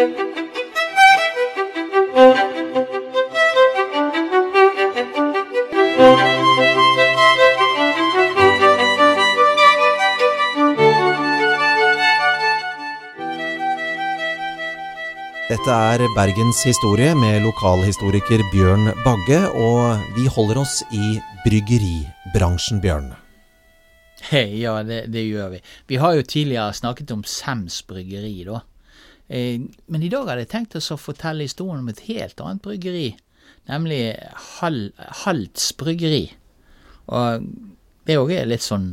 Dette er Bergens historie med lokalhistoriker Bjørn Bagge, og vi holder oss i bryggeribransjen, Bjørn. Hei, ja, det, det, gjør vi. Vi har jo tidligere snakket om Sems bryggeri, da. Eh, men i dag hadde jeg tenkt å fortelle historien om et helt annet bryggeri, nemlig Hal Halts bryggeri. Og det òg er litt sånn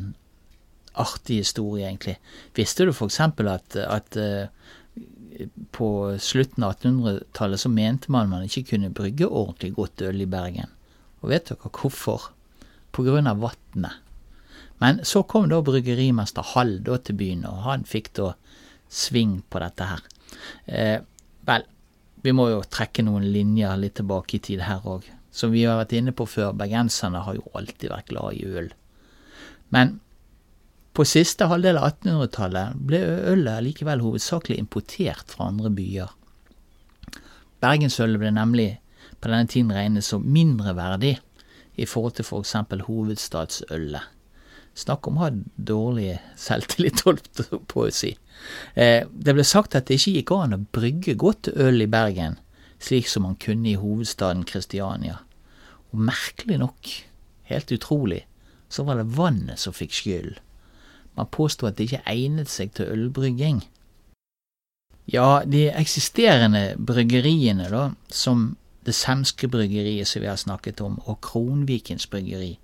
artig historie, egentlig. Visste du f.eks. at, at uh, på slutten av 1800-tallet så mente man man ikke kunne brygge ordentlig godt øl i Bergen. Og vet dere hvorfor? På grunn av vannet. Men så kom da bryggerimester Hall da til byen, og han fikk da sving på dette her. Eh, vel, vi må jo trekke noen linjer litt tilbake i tid her òg. Som vi har vært inne på før, bergenserne har jo alltid vært glad i øl. Men på siste halvdel av 1800-tallet ble ølet likevel hovedsakelig importert fra andre byer. Bergensølet ble nemlig på denne tiden regnet som mindreverdig i forhold til f.eks. For hovedstadsølet. Snakk om å ha dårlig selvtillit, holdt på å si. Eh, det ble sagt at det ikke gikk an å brygge godt øl i Bergen, slik som man kunne i hovedstaden Kristiania. Og merkelig nok, helt utrolig, så var det vannet som fikk skylden. Man påsto at det ikke egnet seg til ølbrygging. Ja, de eksisterende bryggeriene, da, som det Semske bryggeriet som vi har snakket om, og Kronvikens bryggeri,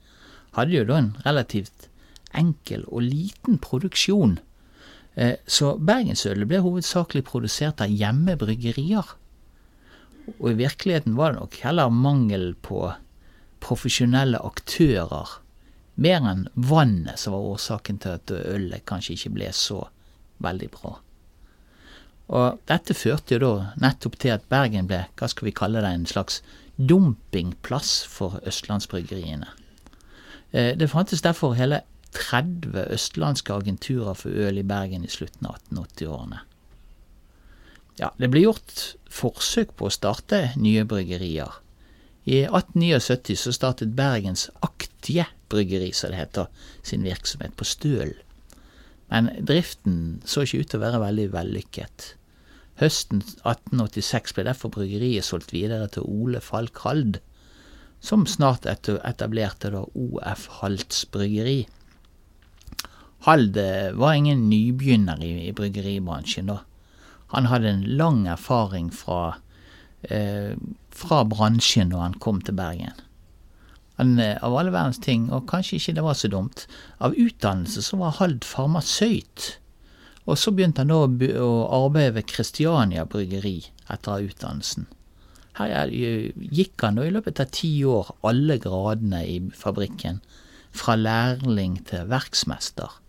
hadde jo da en relativt enkel og liten produksjon. Eh, så bergensølet ble hovedsakelig produsert av hjemmebryggerier. Og i virkeligheten var det nok heller mangel på profesjonelle aktører mer enn vannet som var årsaken til at ølet kanskje ikke ble så veldig bra. Og dette førte jo da nettopp til at Bergen ble, hva skal vi kalle det, en slags dumpingplass for østlandsbryggeriene. Eh, det fantes derfor hele 30 østlandske agenturer for øl i Bergen i slutten av 1880-årene. Ja, det ble gjort forsøk på å starte nye bryggerier. I 1879 så startet Bergens Aktie bryggeri, som det heter, sin virksomhet på Stølen. Men driften så ikke ut til å være veldig vellykket. Høsten 1886 ble derfor bryggeriet solgt videre til Ole Falk Hald, som snart etablerte OF Halts bryggeri. Hald eh, var ingen nybegynner i, i bryggeribransjen da. Han hadde en lang erfaring fra, eh, fra bransjen da han kom til Bergen. Han, eh, av alle verdens ting, og kanskje ikke det var så dumt, av utdannelse så var Hald farmasøyt. Og så begynte han da å arbeide ved Kristiania bryggeri etter utdannelsen. Her gikk han da i løpet av ti år alle gradene i fabrikken, fra lærling til verksmester.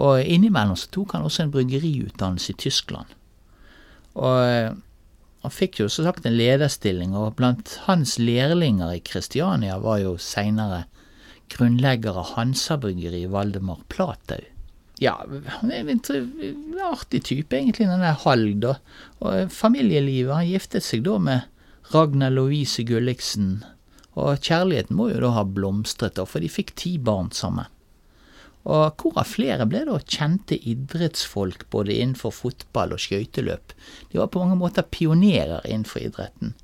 Og innimellom så tok han også en bryggeriutdannelse i Tyskland. Og eh, han fikk jo så sagt en lederstilling, og blant hans lærlinger i Kristiania var jo seinere grunnlegger av Hansa-bryggeriet Valdemar Platau. Ja, han er en artig type, egentlig, denne Halg, da. Og familielivet Han giftet seg da med Ragna Louise Gulliksen, og kjærligheten må jo da ha blomstret, da, for de fikk ti barn sammen. Og hvorav flere ble da kjente idrettsfolk både innenfor fotball og skøyteløp. De var på mange måter pionerer innenfor idretten.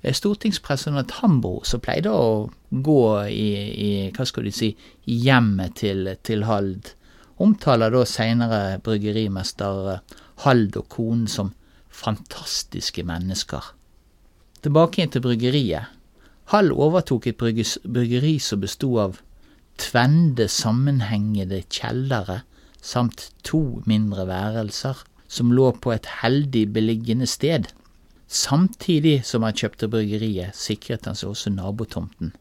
Eh, stortingspresident Hambro, som pleide å gå i, i hva skal du si, hjemmet til, til Hald, omtaler da seinere bryggerimester Hald og konen som fantastiske mennesker. Tilbake inn til bryggeriet. Hall overtok et bryggeri som bestod av tvende sammenhengende kjellere samt to mindre værelser som lå på et heldig beliggende sted. Samtidig som han kjøpte bryggeriet, sikret han seg også nabotomten.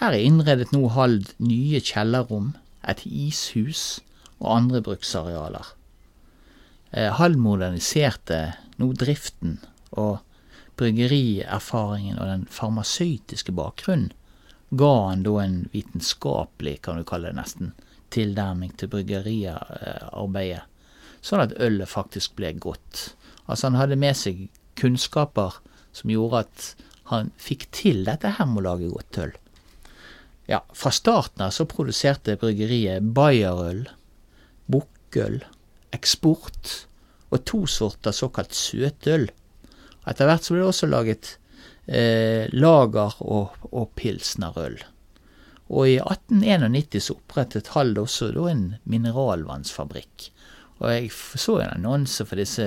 Her er innredet nå Hald nye kjellerrom, et ishus og andre bruksarealer. Eh, Hald moderniserte nå driften og bryggerierfaringen og den farmasøytiske bakgrunnen ga han da en vitenskapelig, kan du kalle det nesten, tilnærming til bryggeriarbeidet, sånn at ølet faktisk ble godt. Altså han hadde med seg kunnskaper som gjorde at han fikk til dette her med å lage godt øl. Ja, fra starten av så produserte bryggeriet bayerøl, bukkøl, eksport og to sorter såkalt søtøl. Etter hvert så ble det også laget eh, lager- og, og pilsnerøl. Og i 1891 så opprettet Hall også da en mineralvannsfabrikk. Og jeg så en annonse for disse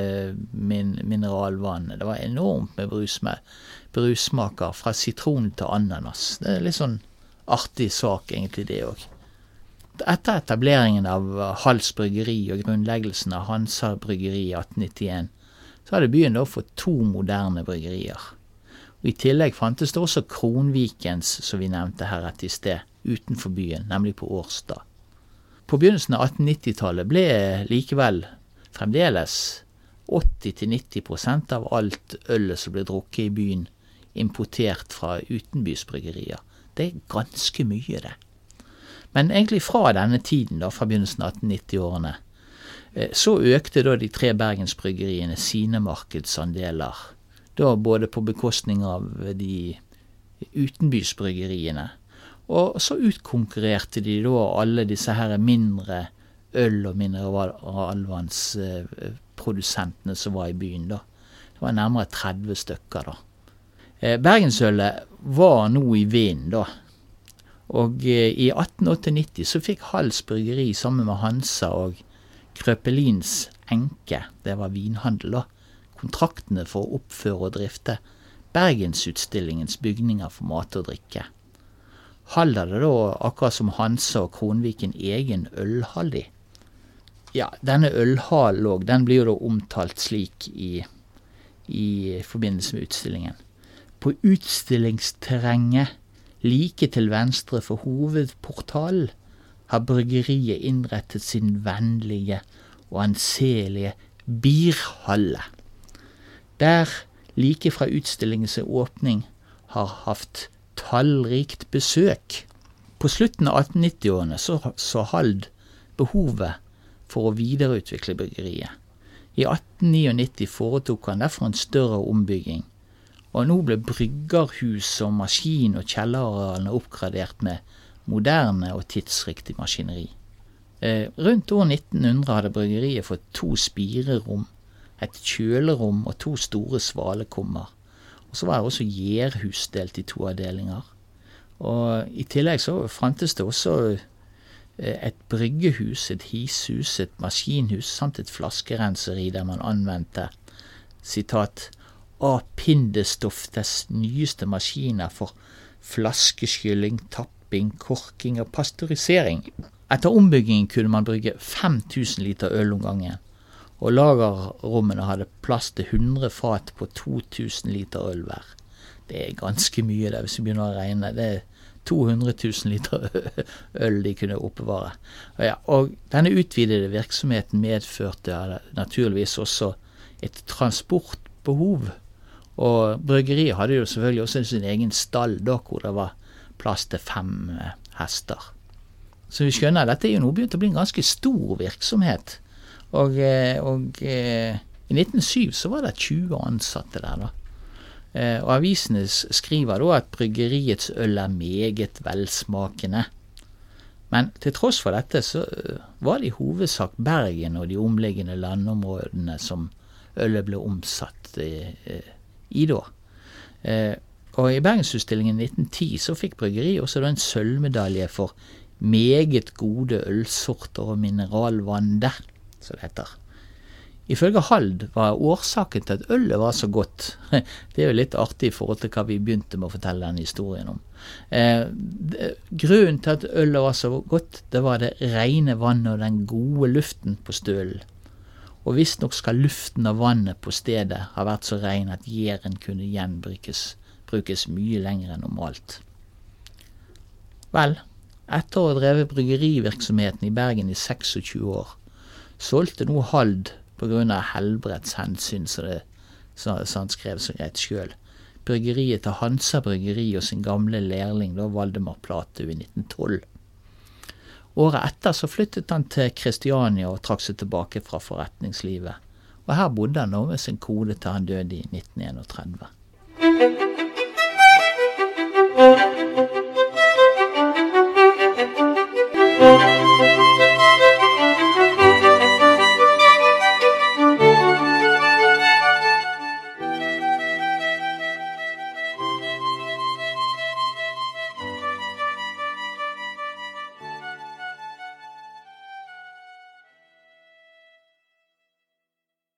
min mineralvannene. Det var enormt med brusme, brussmaker, fra sitron til ananas. Det er litt sånn artig sak, egentlig, det òg. Etter etableringen av Hals bryggeri og grunnleggelsen av Hansa bryggeri i 1891, så hadde byen da fått to moderne bryggerier. Og I tillegg fantes det også Kronvikens, som vi nevnte her rett i sted, utenfor byen, nemlig på Årstad. På begynnelsen av 1890-tallet ble likevel fremdeles 80-90% av alt ølet som ble drukket i byen, importert fra utenbysbryggerier. Det er ganske mye, det. Men egentlig fra denne tiden, da, fra begynnelsen av 1890-årene, eh, så økte da de tre bergensbryggeriene sine markedsandeler. Da både på bekostning av de utenbysbryggeriene. Og så utkonkurrerte de da alle disse her mindre øl- og mineralvannsprodusentene som var i byen, da. Det var nærmere 30 stykker, da. Eh, bergensølet var nå i vinden, da. Og eh, i 1898 så fikk Hals bryggeri sammen med Hansa og Krøpelins enke, det var vinhandel, da, kontraktene for å oppføre og drifte Bergensutstillingens bygninger for mat og drikke. Hall hadde da, akkurat som Hansa og Kronviken, egen ølhall i. Ja, denne ølhallen òg, den blir jo da omtalt slik i, i forbindelse med utstillingen. På utstillingsterrenget like til venstre for hovedportalen har bryggeriet innrettet sin vennlige og anselige birhalle. Der, like fra utstillingens åpning, har hatt tallrikt besøk. På slutten av 1890-årene så, så Hald behovet for å videreutvikle bryggeriet. I 1899 foretok han derfor en større ombygging, og nå ble bryggerhus og maskin- og kjellerarealene oppgradert med moderne og tidsriktig maskineri. Eh, rundt år 1900 hadde bryggeriet fått to spirerom, et kjølerom og to store svalekummer. Og så var det også gjærhus delt i to avdelinger. Og i tillegg så fantes det også eh, et bryggehus, et hishus, et maskinhus samt et flaskerenseri der man anvendte sitat av Pindestoftes nyeste maskiner for flaskeskylling, tapping, korking og pasteurisering. Etter ombyggingen kunne man brygge 5000 liter øl om gangen, og lagerrommene hadde plass til 100 fat på 2000 liter øl hver. Det er ganske mye, det, hvis vi begynner å regne. Det er 200 000 liter øl de kunne oppbevare. Og, ja, og denne utvidede virksomheten medførte naturligvis også et transportbehov. Og bryggeriet hadde jo selvfølgelig også sin egen stall, da, hvor det var plass til fem eh, hester. Så vi skjønner at dette er jo nå begynt å bli en ganske stor virksomhet. Og, eh, og eh, i 1907 så var det 20 ansatte der, da. Eh, og avisene skriver da at bryggeriets øl er meget velsmakende. Men til tross for dette så var det i hovedsak Bergen og de omliggende landområdene som ølet ble omsatt i, i da. Og i Bergensutstillingen 1910 så fikk bryggeriet også da en sølvmedalje for meget gode ølsorter og mineralvann der, som det heter. Ifølge Hald var årsaken til at ølet var så godt Det er jo litt artig i forhold til hva vi begynte med å fortelle denne historien om. Eh, grunnen til at ølet var så godt, det var det rene vannet og den gode luften på stølen. Og visstnok skal luften og vannet på stedet ha vært så ren at gjæren kunne gjenbrukes brukes mye lenger enn normalt. Vel, etter å ha drevet bryggerivirksomheten i Bergen i 26 år, solgte nå Hald pga. helbredshensyn, som så, så han skrev så greit sjøl. Bryggeriet til Hansa Bryggeri og sin gamle lærling da Valdemar Platau i 1912. Året etter så flyttet han til Kristiania og trakk seg tilbake fra forretningslivet. Og her bodde han nå med sin kode til han døde i 1931.